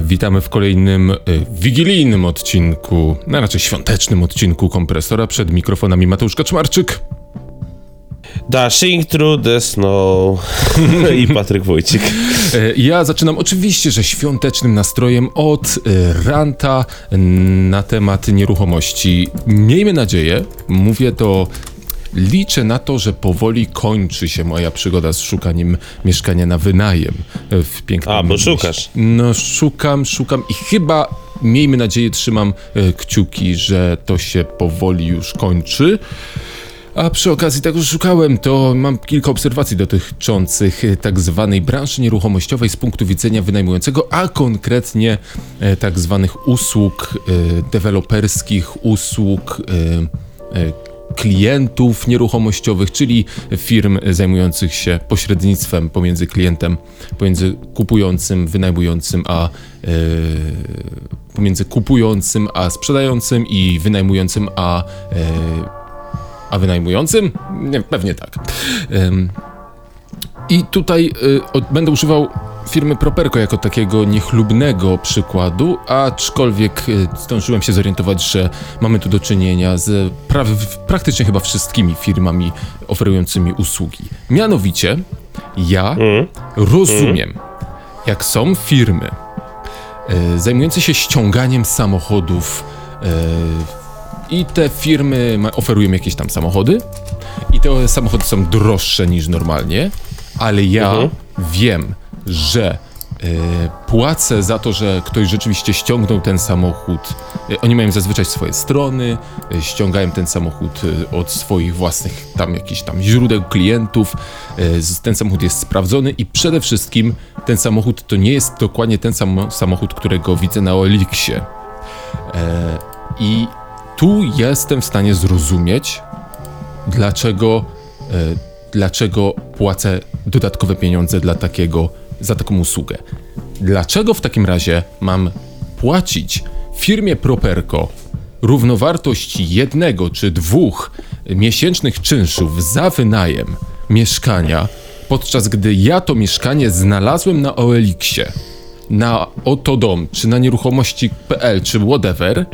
Witamy w kolejnym e, wigilijnym odcinku, a raczej świątecznym odcinku kompresora przed mikrofonami Mateusz Kaczmarczyk. Dashing through the snow i Patryk Wójcik. E, Ja zaczynam oczywiście, że świątecznym nastrojem od e, ranta na temat nieruchomości. Miejmy nadzieję, mówię to. Liczę na to, że powoli kończy się moja przygoda z szukaniem mieszkania na wynajem e, w pięknym A, bo szukasz. No, szukam, szukam i chyba, miejmy nadzieję, trzymam kciuki, że to się powoli już kończy. A przy okazji tego, że szukałem, to mam kilka obserwacji dotyczących e, tak zwanej branży nieruchomościowej z punktu widzenia wynajmującego, a konkretnie e, tak zwanych usług e, deweloperskich, usług klientów nieruchomościowych, czyli firm zajmujących się pośrednictwem pomiędzy klientem, pomiędzy kupującym, wynajmującym, a pomiędzy kupującym a sprzedającym i wynajmującym a e, a wynajmującym? Nie, pewnie tak. Ym, I tutaj y, od, będę używał firmy Properco jako takiego niechlubnego przykładu, aczkolwiek y, zdążyłem się zorientować, że mamy tu do czynienia z pra- praktycznie chyba wszystkimi firmami oferującymi usługi. Mianowicie, ja rozumiem, jak są firmy y, zajmujące się ściąganiem samochodów y, i te firmy oferują jakieś tam samochody i te samochody są droższe niż normalnie, ale ja wiem, że e, płacę za to, że ktoś rzeczywiście ściągnął ten samochód. E, oni mają zazwyczaj swoje strony, e, ściągają ten samochód od swoich własnych tam jakichś tam źródeł klientów. Ten samochód jest sprawdzony i przede wszystkim ten samochód to nie jest dokładnie ten sam samochód, którego widzę na Oliksie. I tu jestem w stanie zrozumieć, dlaczego, e, dlaczego płacę dodatkowe pieniądze dla takiego, za taką usługę. Dlaczego w takim razie mam płacić firmie Properco równowartość jednego czy dwóch miesięcznych czynszów za wynajem mieszkania, podczas gdy ja to mieszkanie znalazłem na OLX-ie, na Otodom, czy na nieruchomości.pl, czy whatever,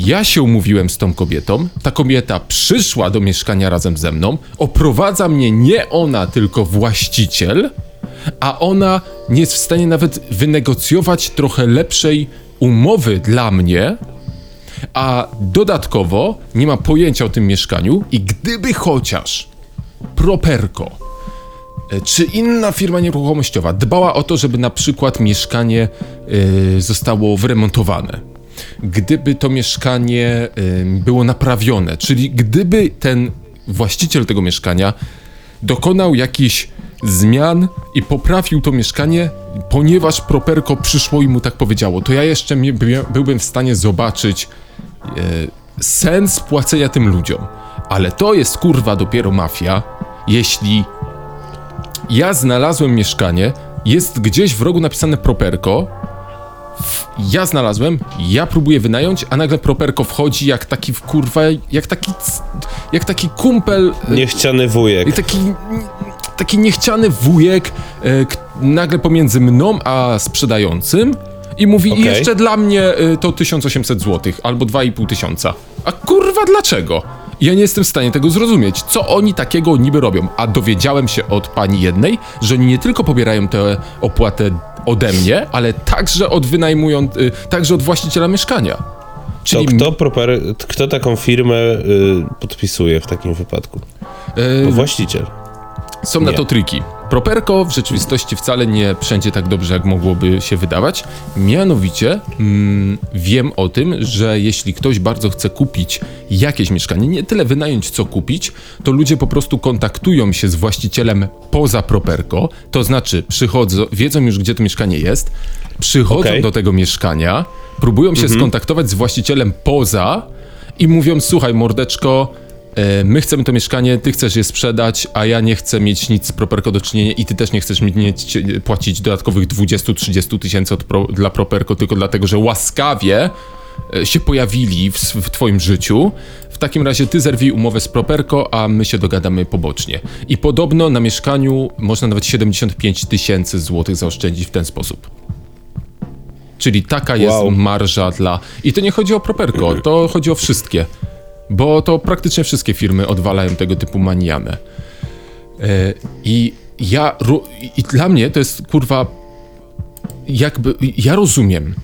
ja się umówiłem z tą kobietą, ta kobieta przyszła do mieszkania razem ze mną, oprowadza mnie nie ona, tylko właściciel, a ona nie jest w stanie nawet wynegocjować trochę lepszej umowy dla mnie, a dodatkowo nie ma pojęcia o tym mieszkaniu i gdyby chociaż Properco e, czy inna firma nieruchomościowa dbała o to, żeby na przykład mieszkanie y, zostało wyremontowane. Gdyby to mieszkanie było naprawione, czyli gdyby ten właściciel tego mieszkania dokonał jakichś zmian i poprawił to mieszkanie, ponieważ Properco przyszło i mu tak powiedziało, to ja jeszcze byłbym w stanie zobaczyć e, sens płacenia tym ludziom. Ale to jest kurwa dopiero mafia, jeśli ja znalazłem mieszkanie, jest gdzieś w rogu napisane Properco, w- ja znalazłem, ja próbuję wynająć, a nagle Properco wchodzi jak taki w kurwa, jak taki, jak taki kumpel, e, Niechciany wujek. i taki, taki niechciany wujek e, nagle pomiędzy mną a sprzedającym i mówi i Okej. jeszcze dla mnie e, to 1800 zł albo 2,5 tysiąca. A kurwa dlaczego? Ja nie jestem w stanie tego zrozumieć. Co oni takiego niby robią? A dowiedziałem się od pani jednej, że oni nie tylko pobierają tę opłatę ode mnie, ale także od wynajmują, y, także od właściciela mieszkania. To Czyli kto, proper, kto taką firmę y, podpisuje w takim wypadku? To właściciel. Są na Nie. to triki. Properco w rzeczywistości wcale nie wszędzie tak dobrze, jak mogłoby się wydawać. Mianowicie mm, wiem o tym, że jeśli ktoś bardzo chce kupić jakieś mieszkanie, nie tyle wynająć, co kupić, to ludzie po prostu kontaktują się z właścicielem poza Properco, to znaczy przychodzą, wiedzą już, gdzie to mieszkanie jest, przychodzą Okej. do tego mieszkania, próbują się skontaktować z właścicielem poza i mówią, słuchaj mordeczko, my chcemy to mieszkanie, ty chcesz je sprzedać, a ja nie chcę mieć nic z Properco do czynienia i ty też nie chcesz mi mieć, płacić dodatkowych 20-30 tysięcy pro, dla Properco tylko dlatego, że łaskawie e, się pojawili w, w twoim życiu. W takim razie ty zerwij umowę z Properco, a my się dogadamy pobocznie. I podobno na mieszkaniu można nawet 75 tysięcy złotych zaoszczędzić w ten sposób. Czyli taka jest Wow. marża dla. I to nie chodzi o Properco, to chodzi o wszystkie. Bo to praktycznie wszystkie firmy odwalają tego typu manianę. E, I ja. I dla mnie to jest kurwa. Jakby. Ja rozumiem.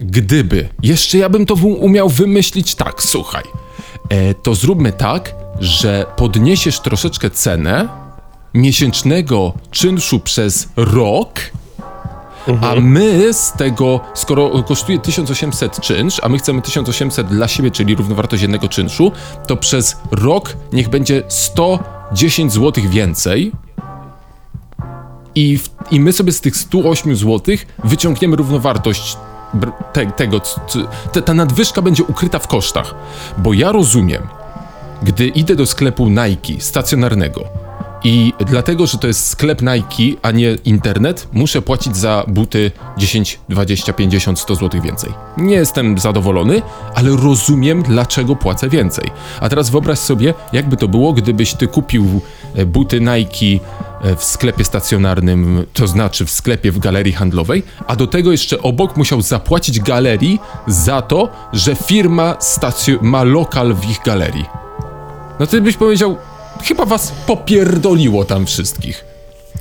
Gdyby. Jeszcze ja bym to umiał wymyślić tak, słuchaj. E, to zróbmy tak, że podniesiesz troszeczkę cenę miesięcznego czynszu przez rok. A my z tego, skoro kosztuje 1800 czynsz, a my chcemy 1800 dla siebie, czyli równowartość jednego czynszu, to przez rok niech będzie 110 zł więcej. I, w, I my sobie z tych 108 zł wyciągniemy równowartość te, tego. te, ta nadwyżka będzie ukryta w kosztach. Bo ja rozumiem, gdy idę do sklepu Nike stacjonarnego i dlatego, że to jest sklep Nike, a nie internet, muszę płacić za buty 10, 20, 50, 100 zł więcej. Nie jestem zadowolony, ale rozumiem, dlaczego płacę więcej. A teraz wyobraź sobie, jakby to było, gdybyś ty kupił e, buty Nike e, w sklepie stacjonarnym, to znaczy w sklepie w galerii handlowej, a do tego jeszcze obok musiał zapłacić galerii za to, że firma ma lokal w ich galerii. No ty byś powiedział, chyba was popierdoliło tam wszystkich.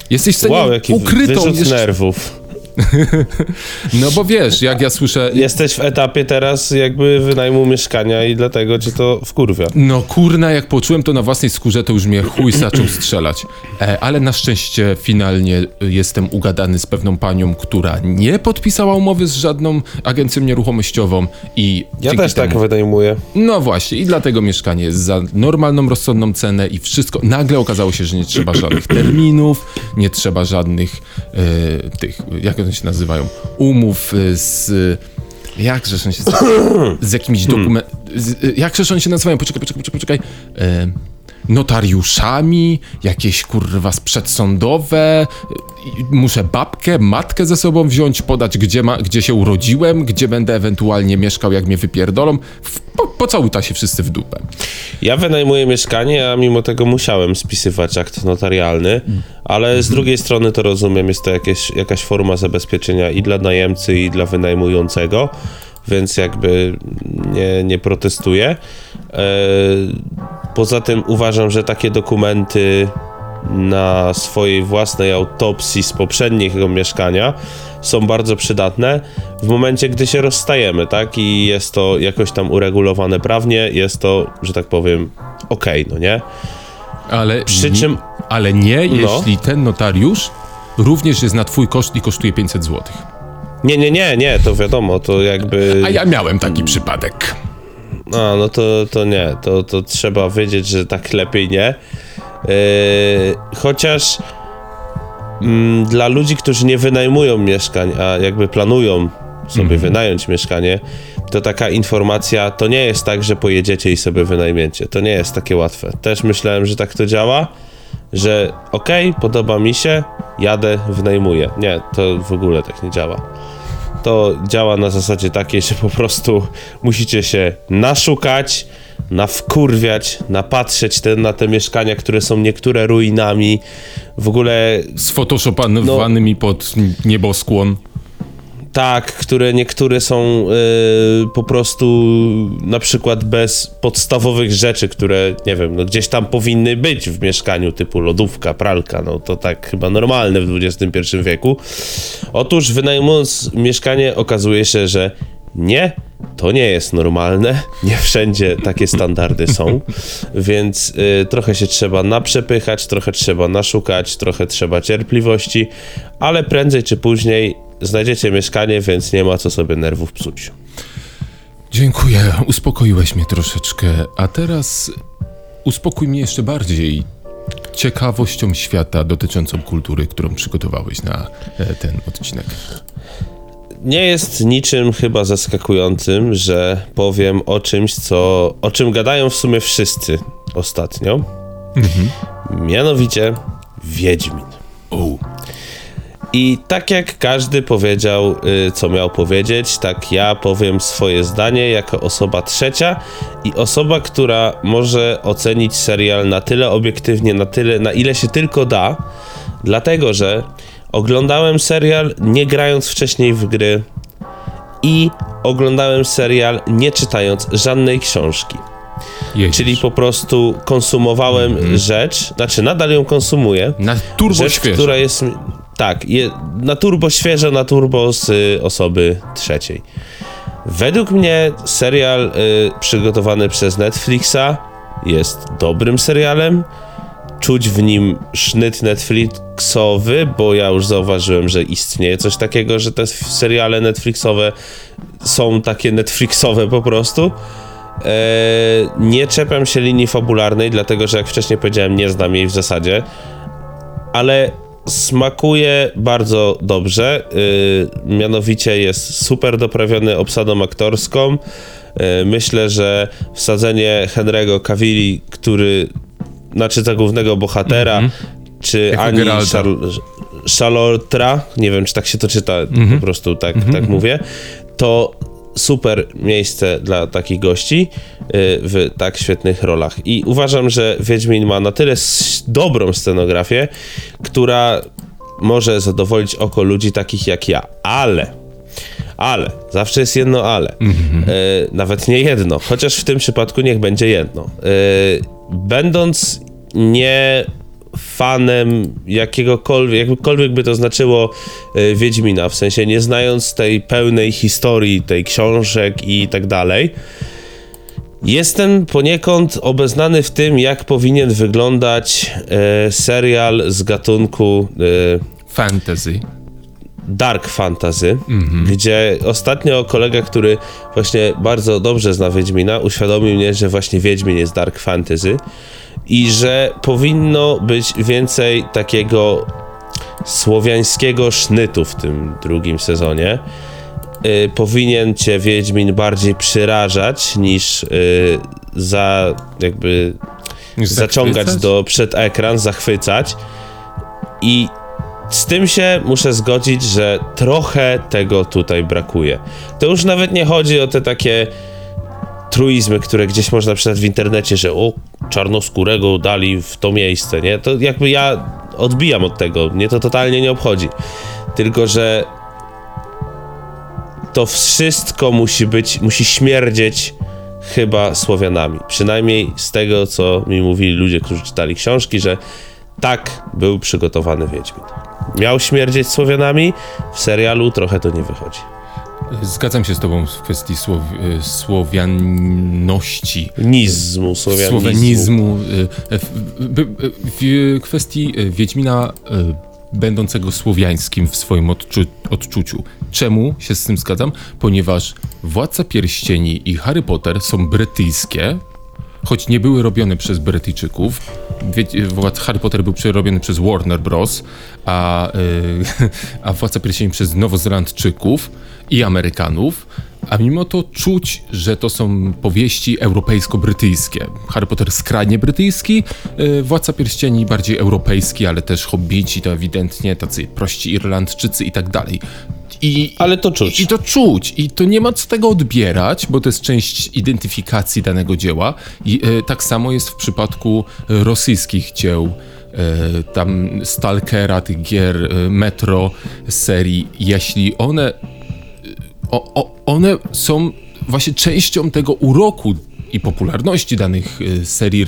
Jesteś w stanie Wow, ukrytą jeszcze... nerwów. No bo wiesz, jak ja słyszę... Jesteś w etapie teraz jakby wynajmu mieszkania i dlatego cię to wkurwia. No kurna, jak poczułem to na własnej skórze, to już mnie chuj zaczął strzelać. E, ale na szczęście finalnie jestem ugadany z pewną panią, która nie podpisała umowy z żadną agencją nieruchomościową i Ja też tak temu- wynajmuję. No właśnie, i dlatego mieszkanie jest za normalną, rozsądną cenę i wszystko. Nagle okazało się, że nie trzeba żadnych terminów, nie trzeba żadnych e, tych, jak one się nazywają, umów e, z. Jak żeż on się. Z jakimiś dokument. Jak żeż one się nazywają? Poczekaj, poczekaj, poczekaj. poczekaj. E, notariuszami, jakieś kurwa przedsądowe. i Muszę babkę, matkę ze sobą wziąć, podać, gdzie, ma, gdzie się urodziłem, gdzie będę ewentualnie mieszkał, jak mnie wypierdolą. Po, pocałuta się wszyscy w dupę. Ja wynajmuję mieszkanie, a mimo tego musiałem spisywać akt notarialny, ale z drugiej strony to rozumiem, jest to jakieś, jakaś forma zabezpieczenia i dla najemcy, i dla wynajmującego, więc jakby nie, nie protestuję. E, Poza tym uważam, że takie dokumenty na swojej własnej autopsji z poprzedniego mieszkania są bardzo przydatne w momencie, gdy się rozstajemy, tak? I jest to jakoś tam uregulowane prawnie, jest to, że tak powiem, okej, no nie? Ale, Przy czym- ale nie, No. jeśli ten notariusz również jest na twój koszt i kosztuje 500 zł. Nie, nie, nie, nie, to wiadomo, to jakby... A ja miałem taki przypadek. A, no to, to nie, to, to trzeba wiedzieć, że tak lepiej nie. Yy, chociaż mm, dla ludzi, którzy nie wynajmują mieszkań, a jakby planują sobie wynająć mieszkanie, to taka informacja to nie jest tak, że pojedziecie i sobie wynajmiecie. To nie jest takie łatwe. Też myślałem, że tak to działa, że okej, podoba mi się, jadę, wynajmuję. Nie, to w ogóle tak nie działa to działa na zasadzie takiej, że po prostu musicie się naszukać, nawkurwiać, napatrzeć te, na te mieszkania, które są niektóre ruinami. W ogóle Z photoshopowanymi No. pod nieboskłon. Tak, które niektóre są y, po prostu na przykład bez podstawowych rzeczy, które nie wiem, no gdzieś tam powinny być w mieszkaniu, typu lodówka, pralka, no to tak chyba normalne w XXI wieku. Otóż wynajmując mieszkanie okazuje się, że nie, to nie jest normalne. Nie wszędzie takie standardy są, więc y, trochę się trzeba naprzepychać, trochę trzeba naszukać, trochę trzeba cierpliwości, ale prędzej czy później znajdziecie mieszkanie, więc nie ma co sobie nerwów psuć. Dziękuję, uspokoiłeś mnie troszeczkę. A teraz uspokój mnie jeszcze bardziej ciekawością świata dotyczącą kultury, którą przygotowałeś na e, ten odcinek. Nie jest niczym chyba zaskakującym, że powiem o czymś, co, o czym gadają w sumie wszyscy ostatnio. Mianowicie Wiedźmin. I tak jak każdy powiedział, y, co miał powiedzieć, tak ja powiem swoje zdanie jako osoba trzecia i osoba, która może ocenić serial na tyle obiektywnie, na tyle, na ile się tylko da, dlatego że oglądałem serial nie grając wcześniej w gry i oglądałem serial nie czytając żadnej książki. Czyli po prostu konsumowałem rzecz, znaczy nadal ją konsumuję, Na turbo rzecz, świeżo. która jest. Tak, je, na turbo świeżo, na turbo z y, osoby trzeciej. Według mnie serial y, przygotowany przez Netflixa jest dobrym serialem. Czuć w nim sznyt Netflixowy, bo ja już zauważyłem, że istnieje coś takiego, że te seriale Netflixowe są takie Netflixowe po prostu. E, nie czepiam się linii fabularnej, dlatego że jak wcześniej powiedziałem, nie znam jej w zasadzie, ale smakuje bardzo dobrze. y, mianowicie jest super doprawiony obsadą aktorską. Y, myślę, że wsadzenie Henry'ego Cavilli, który znaczy za głównego bohatera, czy Jako Ani Geralta. Charl- Chalotra, nie wiem czy tak się to czyta, po prostu tak, tak mówię, to super miejsce dla takich gości y, w tak świetnych rolach. I uważam, że Wiedźmin ma na tyle dobrą scenografię, która może zadowolić oko ludzi takich jak ja, ale ale, zawsze jest jedno ale. E, nawet nie jedno, chociaż w tym przypadku niech będzie jedno. E, będąc nie fanem jakiegokolwiek, jakkolwiek by to znaczyło e, Wiedźmina, w sensie nie znając tej pełnej historii, tej książek i tak dalej, Jestem poniekąd obeznany w tym, jak powinien wyglądać e, serial z gatunku e, Fantasy. Dark fantasy, gdzie ostatnio kolega, który właśnie bardzo dobrze zna Wiedźmina, uświadomił mnie, że właśnie Wiedźmin jest dark fantasy i że powinno być więcej takiego słowiańskiego sznytu w tym drugim sezonie. Y, powinien cię Wiedźmin bardziej przyrażać niż y, za jakby zaciągać do przed ekran, zachwycać. I z tym się muszę zgodzić, że trochę tego tutaj brakuje. To już nawet nie chodzi o te takie truizmy, które gdzieś można przeczytać w internecie, że o, czarnoskórego dali w to miejsce, nie? To jakby ja odbijam od tego, mnie to totalnie nie obchodzi. Tylko, że to wszystko musi być, musi śmierdzieć chyba Słowianami. Przynajmniej z tego, co mi mówili ludzie, którzy czytali książki, że tak był przygotowany Wiedźmin. Miał śmierdzieć Słowianami, w serialu trochę to nie wychodzi. Zgadzam się z tobą w kwestii słow, y, słowianności. Nizmu, słowianizmu. Słowenizmu. y, w- by- W kwestii Wiedźmina będącego słowiańskim w swoim odczu odczuciu. Czemu się z tym zgadzam? Ponieważ Władca Pierścieni i Harry Potter są brytyjskie, choć nie były robione przez Brytyjczyków. Harry Potter był przerobiony przez Warner Bros., a, y, a Władca Pierścieni przez Nowozelandczyków i Amerykanów. A mimo to czuć, że to są powieści europejsko-brytyjskie. Harry Potter skrajnie brytyjski, y, Władca Pierścieni bardziej europejski, ale też hobbici to ewidentnie tacy prości Irlandczycy i tak dalej. I, Ale to czuć. I to czuć. I to nie ma co tego odbierać, bo to jest część identyfikacji danego dzieła. I e, tak samo jest w przypadku rosyjskich dzieł. E, tam Stalkera, tych gier, e, Metro serii. Jeśli one o, o, one są właśnie częścią tego uroku i popularności danych y, serii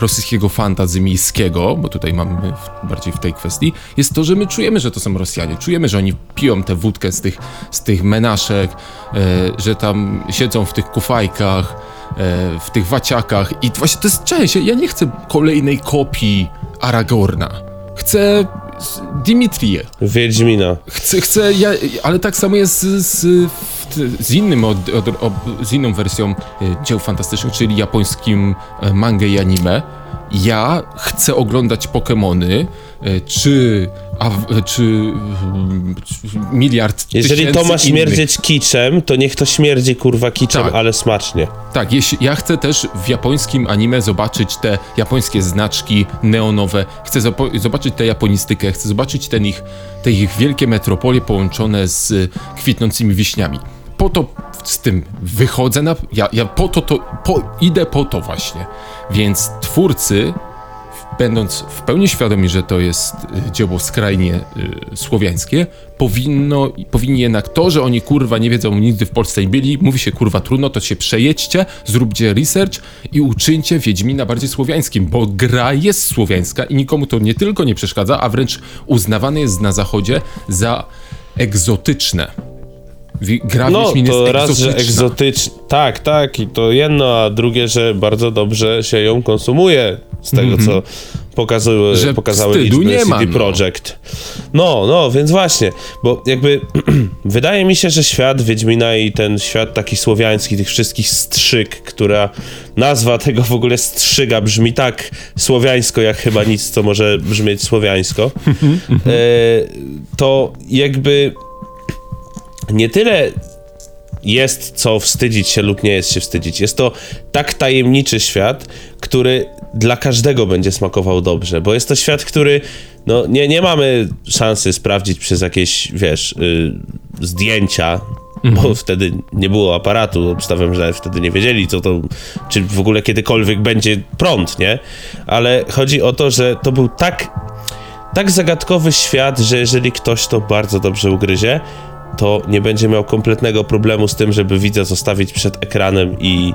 rosyjskiego fantazy miejskiego, bo tutaj mamy w, bardziej w tej kwestii, jest to, że my czujemy, że to są Rosjanie. Czujemy, że oni piją tę wódkę z tych, z tych menaszek, e, że tam siedzą w tych kufajkach, e, w tych waciakach i właśnie to jest część. Ja nie chcę kolejnej kopii Aragorna. Chcę Dimitriję. Wiedźmina. Chcę, chcę ja, ale tak samo jest z, z, z, innym od, od, od, z inną wersją e, dzieł fantastycznych, czyli japońskim e, mangę i anime. Ja chcę oglądać Pokémony, e, czy, a, czy mm, miliard Jeżeli to ma innych. śmierdzieć kiczem, to niech to śmierdzi kurwa kiczem, Tak. ale smacznie. Tak, jeśli, ja chcę też w japońskim anime zobaczyć te japońskie znaczki neonowe, chcę zobaczyć tę japonistykę, chcę zobaczyć ten ich, te ich wielkie metropolie połączone z y, kwitnącymi wiśniami. Po to z tym wychodzę na... Ja, ja po to, to po, idę po to właśnie. Więc twórcy, będąc w pełni świadomi, że to jest y, dzieło skrajnie y, słowiańskie, powinno, powinni jednak to, że oni kurwa nie wiedzą, nigdy w Polsce nie byli, mówi się kurwa trudno, to się przejedźcie, zróbcie research i uczyńcie Wiedźmina bardziej słowiańskim, bo gra jest słowiańska i nikomu to nie tylko nie przeszkadza, a wręcz uznawane jest na zachodzie za egzotyczne. Gra No, Wiedźmin to raz, że egzotyczna. Tak, tak, i to jedno, a drugie, że bardzo dobrze się ją konsumuje z tego, co pokazuły, Mhm. Że pokazały liczby nie CD ma, no. Projekt. No, no, więc właśnie, bo jakby wydaje mi się, że świat Wiedźmina i ten świat taki słowiański, tych wszystkich strzyg, która nazwa tego w ogóle strzyga brzmi tak słowiańsko, jak chyba nic, co może brzmieć słowiańsko, e, to jakby nie tyle jest co wstydzić się lub nie jest się wstydzić. Jest to tak tajemniczy świat, który dla każdego będzie smakował dobrze, bo jest to świat, który no, nie, nie mamy szansy sprawdzić przez jakieś, wiesz, y, zdjęcia, bo wtedy nie było aparatu, obstawiam, że wtedy nie wiedzieli, co to, czy w ogóle kiedykolwiek będzie prąd, nie? Ale chodzi o to, że to był tak tak zagadkowy świat, że jeżeli ktoś to bardzo dobrze ugryzie, to nie będzie miał kompletnego problemu z tym, żeby widza zostawić przed ekranem i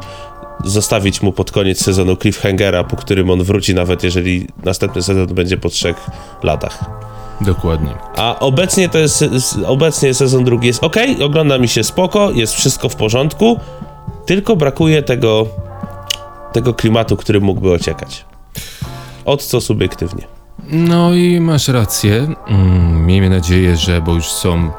zostawić mu pod koniec sezonu cliffhangera, po którym on wróci, nawet jeżeli następny sezon będzie po trzech latach. Dokładnie. A obecnie to jest, obecnie sezon drugi jest ok, ogląda mi się spoko, jest wszystko w porządku, tylko brakuje tego, tego klimatu, który mógłby ociekać. Od co subiektywnie. No i masz rację. Mm, miejmy nadzieję, że, bo już są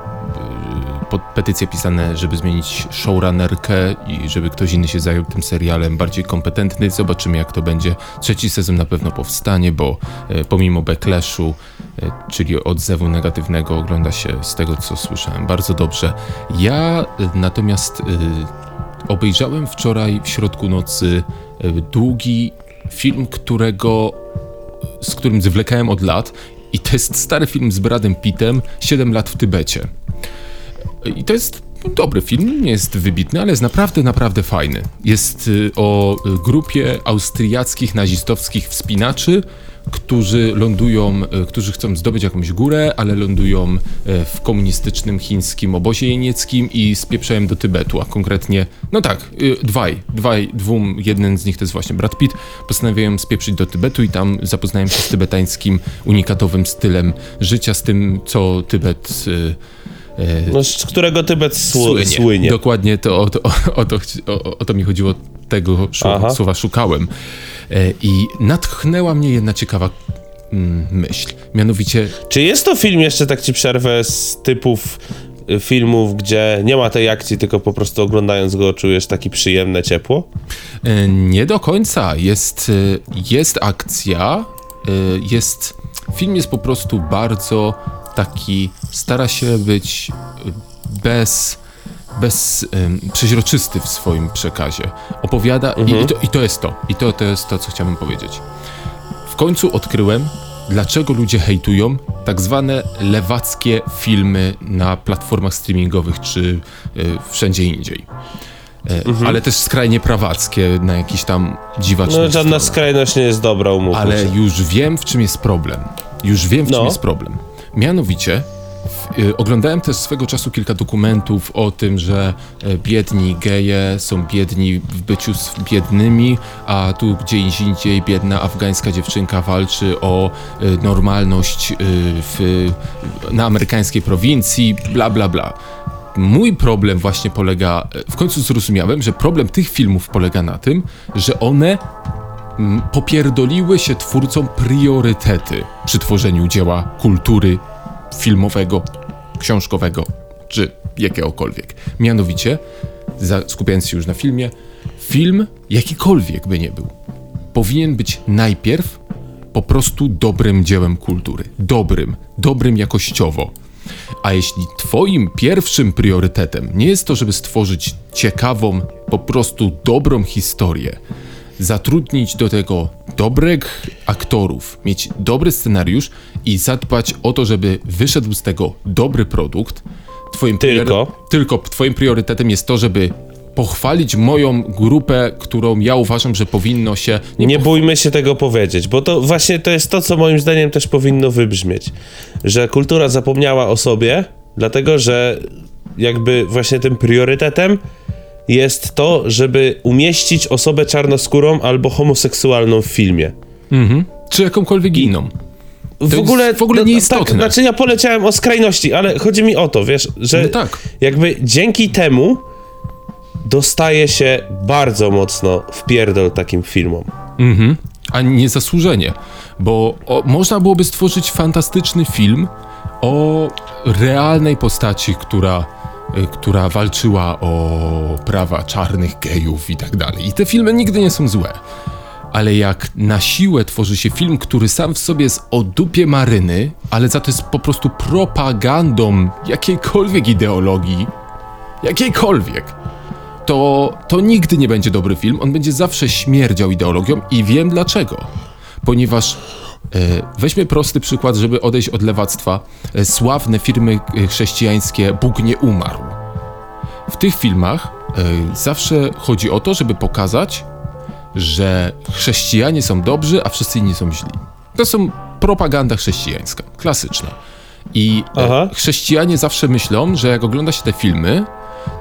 petycje pisane, żeby zmienić showrunnerkę i żeby ktoś inny się zajął tym serialem, bardziej kompetentny. Zobaczymy, jak to będzie. Trzeci sezon na pewno powstanie, bo e, pomimo backlashu, e, czyli odzewu negatywnego, ogląda się z tego, co słyszałem, bardzo dobrze. Ja e, natomiast obejrzałem wczoraj w środku nocy długi film, którego z którym zwlekałem od lat i to jest stary film z Bradem Pittem, 7 lat w Tybecie. I to jest dobry film, nie jest wybitny, ale jest naprawdę, naprawdę fajny. Jest y, o y, grupie austriackich nazistowskich wspinaczy, którzy lądują, y, którzy chcą zdobyć jakąś górę, ale lądują y, w komunistycznym chińskim obozie jenieckim i spieprzają do Tybetu, a konkretnie, no tak, dwaj, dwaj, dwóm, jeden z nich to jest właśnie Brad Pitt, postanawiają spieprzyć do Tybetu i tam zapoznają się z tybetańskim unikatowym stylem życia, z tym, co Tybet... No, z którego Tybet sł- słynie. słynie. Dokładnie to, o, to, o, to, o, o to mi chodziło, tego słowa, Aha. słowa szukałem. E, I natchnęła mnie jedna ciekawa mm, myśl. Mianowicie, Czy jest to film, jeszcze tak ci przerwę, z typów y, filmów, gdzie nie ma tej akcji, tylko po prostu oglądając go czujesz takie przyjemne ciepło? e, nie do końca jest, e, jest akcja, e, jest, film jest po prostu bardzo taki, stara się być bez bez em, przeźroczysty w swoim przekazie. Opowiada i, i, to, i to jest to. I to, to jest to, co chciałbym powiedzieć. W końcu odkryłem, dlaczego ludzie hejtują tak zwane lewackie filmy na platformach streamingowych czy y, wszędzie indziej. E, Ale też skrajnie prawackie na jakiś tam dziwaczny No, żadna skrajność nie jest dobra, umówmy ale już wiem, w czym jest problem. Już wiem, w czym No. jest problem. Mianowicie, y, oglądałem też swego czasu kilka dokumentów o tym, że e, biedni geje są biedni w byciu z biednymi, a tu gdzieś indziej biedna afgańska dziewczynka walczy o y, normalność y, w, na amerykańskiej prowincji, bla bla bla. Mój problem właśnie polega, e, w końcu zrozumiałem, że problem tych filmów polega na tym, że one popierdoliły się twórcom priorytety przy tworzeniu dzieła kultury filmowego, książkowego czy jakiegokolwiek. Mianowicie, skupiając się już na filmie, film jakikolwiek by nie był, powinien być najpierw po prostu dobrym dziełem kultury. Dobrym, dobrym jakościowo. A jeśli twoim pierwszym priorytetem nie jest to, żeby stworzyć ciekawą, po prostu dobrą historię, zatrudnić do tego dobrych aktorów, mieć dobry scenariusz i zadbać o to, żeby wyszedł z tego dobry produkt, twoim Tylko? tylko twoim priorytetem jest to, żeby pochwalić moją grupę, którą ja uważam, że powinno się Nie bójmy się tego powiedzieć, bo to właśnie to jest to, co moim zdaniem też powinno wybrzmieć. Że kultura zapomniała o sobie, dlatego że jakby właśnie tym priorytetem jest to, żeby umieścić osobę czarnoskórą albo homoseksualną w filmie. czy jakąkolwiek inną. W jest ogóle, w ogóle no, nieistotne. Tak, znaczy ja poleciałem o skrajności, ale chodzi mi o to, wiesz, że No tak. jakby dzięki temu dostaje się bardzo mocno w pierdol takim filmom. Mhm. A nie zasłużenie, bo o, można byłoby stworzyć fantastyczny film o realnej postaci, która, która walczyła o prawa czarnych gejów i tak dalej. I te filmy nigdy nie są złe. Ale jak na siłę tworzy się film, który sam w sobie jest o dupie maryny, ale za to jest po prostu propagandą jakiejkolwiek ideologii, jakiejkolwiek, to, to nigdy nie będzie dobry film. On będzie zawsze śmierdział ideologią i wiem dlaczego. Ponieważ weźmy prosty przykład, żeby odejść od lewactwa. E, sławne firmy e, chrześcijańskie Bóg nie umarł. W tych filmach e, zawsze chodzi o to, żeby pokazać, że chrześcijanie są dobrzy, a wszyscy inni są źli. To są propaganda chrześcijańska, klasyczna. I Aha. e, chrześcijanie zawsze myślą, że jak ogląda się te filmy,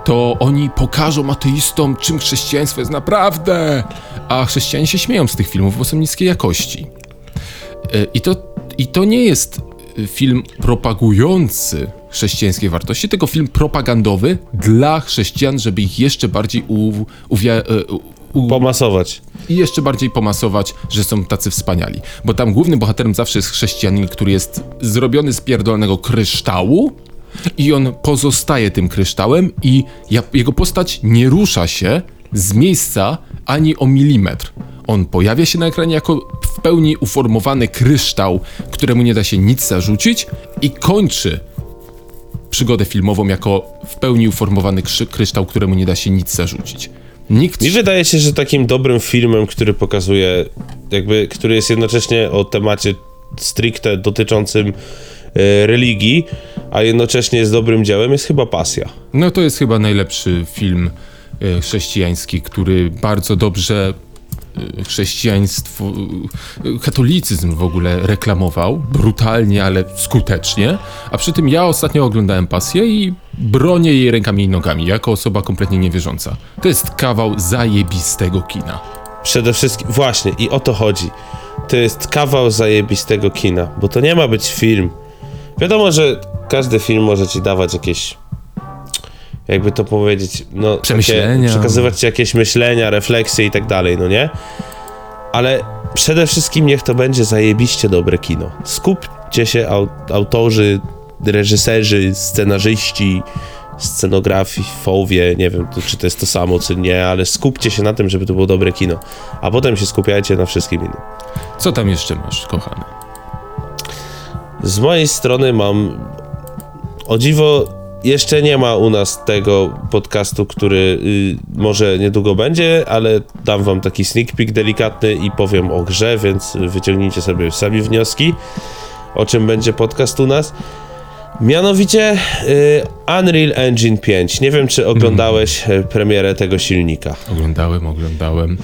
to oni pokażą ateistom, czym chrześcijaństwo jest naprawdę. A chrześcijanie się śmieją z tych filmów, bo są niskiej jakości. E, I to, I to nie jest e, film propagujący chrześcijańskie wartości, tylko film propagandowy dla chrześcijan, żeby ich jeszcze bardziej u, uwia, e, u, Pomasować. i jeszcze bardziej pomasować, że są tacy wspaniali. Bo tam głównym bohaterem zawsze jest chrześcijanin, który jest zrobiony z pierdolonego kryształu i on pozostaje tym kryształem i jego postać nie rusza się z miejsca ani o milimetr. On pojawia się na ekranie jako w pełni uformowany kryształ, któremu nie da się nic zarzucić i kończy przygodę filmową jako w pełni uformowany kryształ, któremu nie da się nic zarzucić. Nikt Mi wydaje się, że takim dobrym filmem, który pokazuje, jakby, który jest jednocześnie o temacie stricte dotyczącym e, religii, a jednocześnie jest dobrym dziełem, jest chyba Pasja. No to jest chyba najlepszy film e, chrześcijański, który bardzo dobrze chrześcijaństwo, katolicyzm w ogóle reklamował, brutalnie, ale skutecznie, a przy tym ja ostatnio oglądałem Pasję i bronię jej rękami i nogami, jako osoba kompletnie niewierząca. To jest kawał zajebistego kina. Przede wszystkim, właśnie, i o to chodzi. To jest kawał zajebistego kina, bo to nie ma być film. Wiadomo, że każdy film może ci dawać jakieś, jakby to powiedzieć, no, Przemyślenia. Takie, przekazywać ci jakieś myślenia, refleksje i tak dalej, no nie? Ale przede wszystkim niech to będzie zajebiście dobre kino. Skupcie się, au, autorzy, reżyserzy, scenarzyści, scenografowie, nie wiem, czy to jest to samo, czy nie, ale skupcie się na tym, żeby to było dobre kino. A potem się skupiajcie na wszystkim innym. Co tam jeszcze masz, kochany? Z mojej strony mam. O dziwo, jeszcze nie ma u nas tego podcastu, który y, może niedługo będzie, ale dam wam taki sneak peek delikatny i powiem o grze, więc wyciągnijcie sobie sami wnioski, o czym będzie podcast u nas. Mianowicie y, Unreal Engine 5. Nie wiem, czy oglądałeś y, premierę tego silnika. Oglądałem, oglądałem.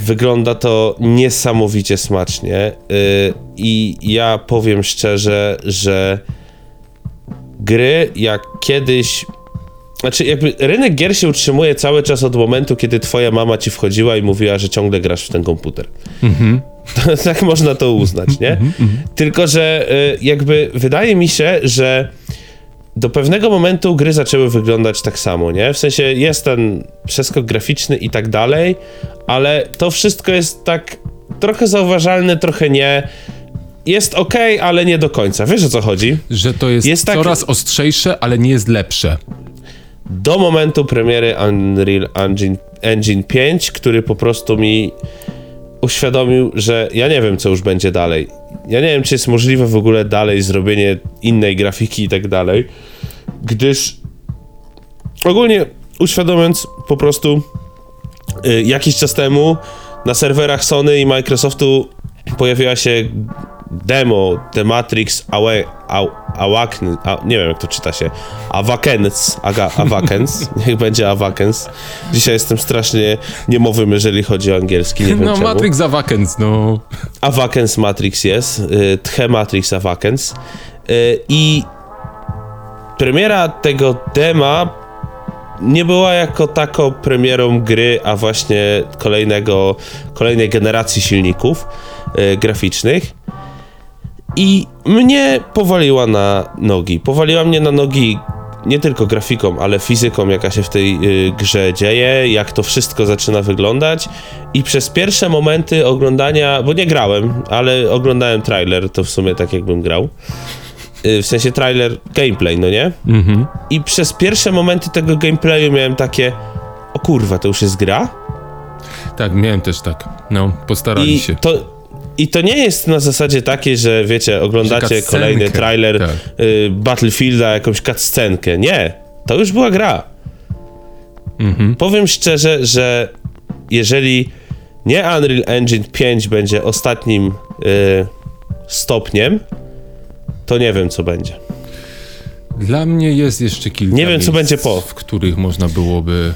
Wygląda to niesamowicie smacznie yy, i ja powiem szczerze, że gry jak kiedyś. Znaczy, jakby rynek gier się utrzymuje cały czas od momentu, kiedy twoja mama ci wchodziła i mówiła, że ciągle grasz w ten komputer. To, tak można to uznać, nie? Tylko, że y, jakby wydaje mi się, że do pewnego momentu gry zaczęły wyglądać tak samo, nie? W sensie jest ten przeskok graficzny i tak dalej, ale to wszystko jest tak trochę zauważalne, trochę nie. Jest ok, ale nie do końca. Wiesz o co chodzi? Że to jest, Jest tak- coraz ostrzejsze, ale nie jest lepsze. Do momentu premiery Unreal Engine, Engine 5, który po prostu mi uświadomił, że ja nie wiem, co już będzie dalej. Ja nie wiem, czy jest możliwe w ogóle dalej zrobienie innej grafiki i tak dalej, gdyż ogólnie uświadomiąc po prostu y, jakiś czas temu na serwerach Sony i Microsoftu pojawiła się demo The Matrix Awe, Aw, Awakens, a, nie wiem jak to czyta się, Awakens, Aga, Awakens, niech będzie Awakens. Dzisiaj jestem strasznie niemowym, jeżeli chodzi o angielski, nie wiem No, czemu. Matrix Awakens, no. Awakens Matrix jest, y, Tche Matrix Awakens y, i premiera tego dema nie była jako tako premierą gry, a właśnie kolejnego, kolejnej generacji silników y, graficznych i mnie powaliła na nogi. Powaliła mnie na nogi nie tylko grafiką, ale fizyką, jaka się w tej y, grze dzieje, jak to wszystko zaczyna wyglądać. I przez pierwsze momenty oglądania, bo nie grałem, ale oglądałem trailer, to w sumie tak jakbym grał. Y, w sensie trailer gameplay, no nie? Mhm. I przez pierwsze momenty tego gameplayu miałem takie, o kurwa, to już jest gra? Tak, miałem też tak. No, postarali I się. to, I to nie jest na zasadzie takiej, że wiecie, oglądacie kolejny trailer tak. y, Battlefielda, jakąś cutscenkę. Nie, to już była gra. Mhm. Powiem szczerze, że jeżeli nie Unreal Engine 5 będzie ostatnim y, stopniem, to nie wiem co będzie. Dla mnie jest jeszcze kilka Nie wiem, co miejsc, będzie po. w których można byłoby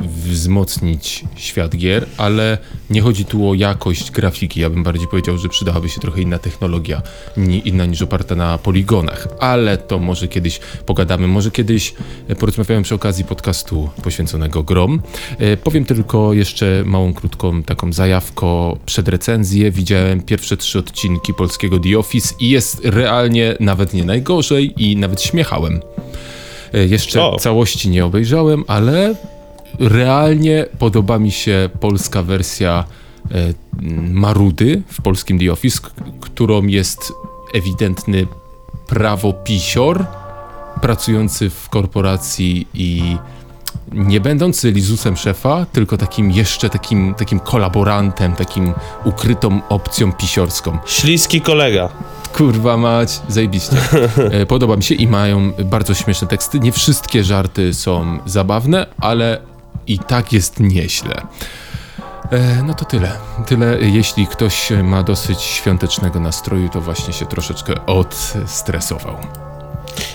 wzmocnić świat gier, ale nie chodzi tu o jakość grafiki. Ja bym bardziej powiedział, że przydałaby się trochę inna technologia, inna niż oparta na poligonach, ale to może kiedyś pogadamy, może kiedyś e, porozmawiałem przy okazji podcastu poświęconego grom. E, powiem tylko jeszcze małą, krótką taką zajawko przed recenzję. Widziałem pierwsze trzy odcinki polskiego The Office i jest realnie nawet nie najgorzej i nawet śmiechałem. E, Jeszcze O. całości nie obejrzałem, ale realnie podoba mi się polska wersja e, Marudy w polskim The Office, którą jest ewidentny prawopisior pracujący w korporacji i nie będący lizusem szefa, tylko takim jeszcze takim, takim kolaborantem, takim ukrytą opcją pisiorską. Śliski kolega. Kurwa mać, zajebiście. E, Podoba mi się i mają bardzo śmieszne teksty. Nie wszystkie żarty są zabawne, ale i tak jest nieźle. E, No to tyle. Tyle. Jeśli ktoś ma dosyć świątecznego nastroju, to właśnie się troszeczkę odstresował.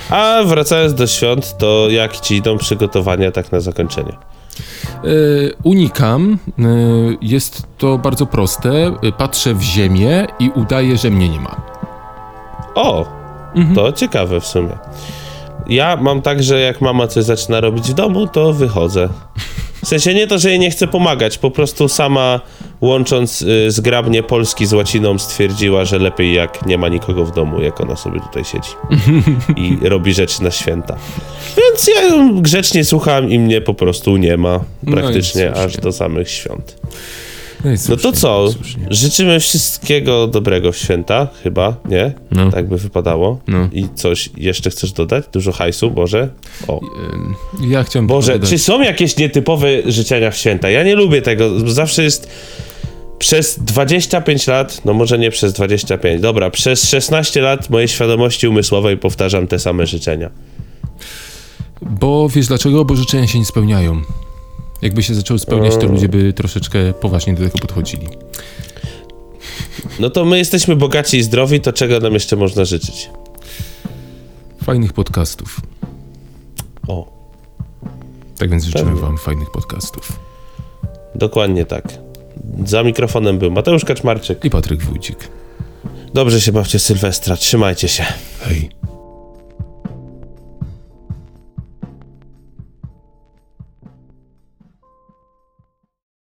A wracając do świąt, to jak ci idą przygotowania tak na zakończenie? E, Unikam. E, Jest to bardzo proste. Patrzę w ziemię i udaję, że mnie nie ma. O, Mhm. to ciekawe w sumie. Ja mam tak, że jak mama coś zaczyna robić w domu, to wychodzę. W sensie nie to, że jej nie chcę pomagać, po prostu sama łącząc y, zgrabnie polski z łaciną stwierdziła, że lepiej jak nie ma nikogo w domu, jak ona sobie tutaj siedzi i robi rzeczy na święta. Więc ja ją grzecznie słucham i mnie po prostu nie ma No i praktycznie słusznie. aż do samych świąt. No, i No to słusznie, co? słusznie. Życzymy wszystkiego dobrego w święta, chyba, nie? No. Tak by wypadało. No. I coś jeszcze chcesz dodać? Dużo hajsu, może? O. Ja chciałem Boże, dodać- czy są jakieś nietypowe życzenia w święta? Ja nie lubię tego. Zawsze jest przez 25 lat, no może nie przez 25, dobra, przez 16 lat mojej świadomości umysłowej powtarzam te same życzenia. Bo wiesz dlaczego? Bo życzenia się nie spełniają. Jakby się zaczęły spełniać, to ludzie by troszeczkę poważnie do tego podchodzili. No to my jesteśmy bogaci i zdrowi, to czego nam jeszcze można życzyć? Fajnych podcastów. O, Tak więc życzymy Pewnie. wam fajnych podcastów. dokładnie tak. Za mikrofonem był Mateusz Kaczmarczyk. I Patryk Wójcik. Dobrze się bawcie Sylwestra, trzymajcie się. Hej.